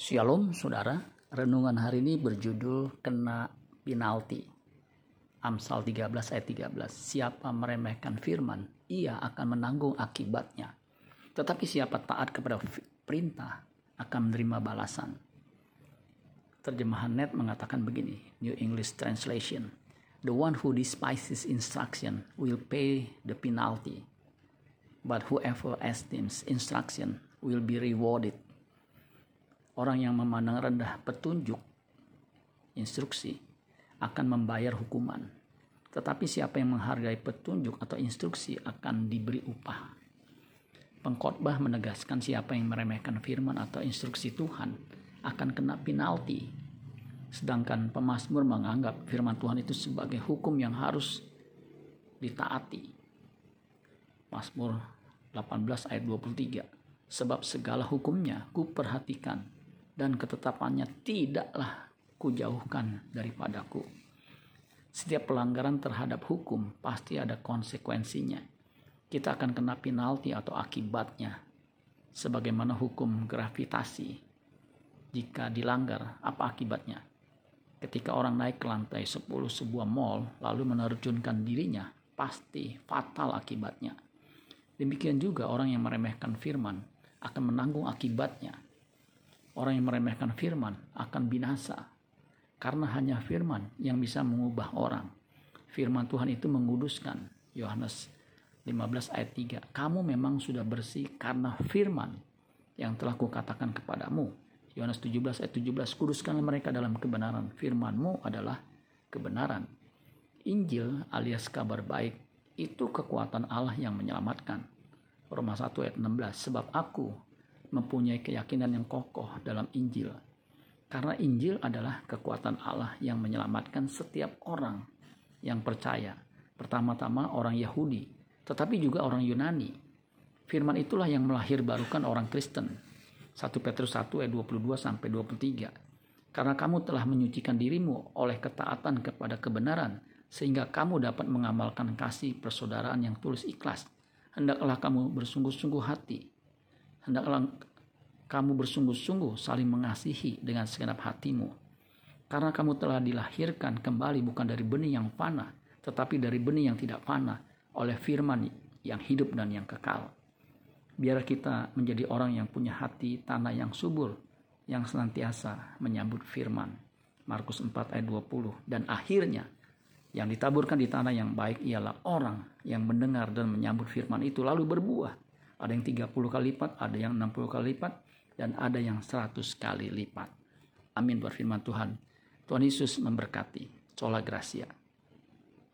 Shalom saudara, renungan hari ini berjudul Kena Penalti. Amsal 13 ayat 13. Siapa meremehkan firman, ia akan menanggung akibatnya. Tetapi siapa taat kepada perintah akan menerima balasan. Terjemahan net mengatakan begini, New English Translation. The one who despises instruction will pay the penalty. But whoever esteems instruction will be rewarded Orang yang memandang rendah petunjuk, instruksi, akan membayar hukuman. Tetapi siapa yang menghargai petunjuk atau instruksi akan diberi upah. Pengkhotbah menegaskan siapa yang meremehkan firman atau instruksi Tuhan akan kena penalti. Sedangkan pemazmur menganggap firman Tuhan itu sebagai hukum yang harus ditaati. Mazmur 18 ayat 23. Sebab segala hukumnya ku perhatikan dan ketetapannya tidaklah kujauhkan daripadaku. Setiap pelanggaran terhadap hukum pasti ada konsekuensinya. Kita akan kena penalti atau akibatnya. Sebagaimana hukum gravitasi. Jika dilanggar, apa akibatnya? Ketika orang naik ke lantai 10 sebuah mall lalu menerjunkan dirinya, pasti fatal akibatnya. Demikian juga orang yang meremehkan firman akan menanggung akibatnya Orang yang meremehkan firman akan binasa. Karena hanya firman yang bisa mengubah orang. Firman Tuhan itu menguduskan. Yohanes 15 ayat 3. Kamu memang sudah bersih karena firman yang telah kukatakan kepadamu. Yohanes 17 ayat 17. Kuduskanlah mereka dalam kebenaran. Firmanmu adalah kebenaran. Injil alias kabar baik itu kekuatan Allah yang menyelamatkan. Roma 1 ayat 16. Sebab aku mempunyai keyakinan yang kokoh dalam Injil. Karena Injil adalah kekuatan Allah yang menyelamatkan setiap orang yang percaya. Pertama-tama orang Yahudi, tetapi juga orang Yunani. Firman itulah yang melahir barukan orang Kristen. 1 Petrus 1 ayat 22 sampai 23. Karena kamu telah menyucikan dirimu oleh ketaatan kepada kebenaran, sehingga kamu dapat mengamalkan kasih persaudaraan yang tulus ikhlas. Hendaklah kamu bersungguh-sungguh hati hendaklah kamu bersungguh-sungguh saling mengasihi dengan segenap hatimu. Karena kamu telah dilahirkan kembali bukan dari benih yang fana, tetapi dari benih yang tidak fana oleh firman yang hidup dan yang kekal. Biar kita menjadi orang yang punya hati tanah yang subur, yang senantiasa menyambut firman. Markus 4 ayat 20. Dan akhirnya, yang ditaburkan di tanah yang baik ialah orang yang mendengar dan menyambut firman itu lalu berbuah ada yang 30 kali lipat, ada yang 60 kali lipat, dan ada yang 100 kali lipat. Amin buat firman Tuhan. Tuhan Yesus memberkati. Sola Gracia.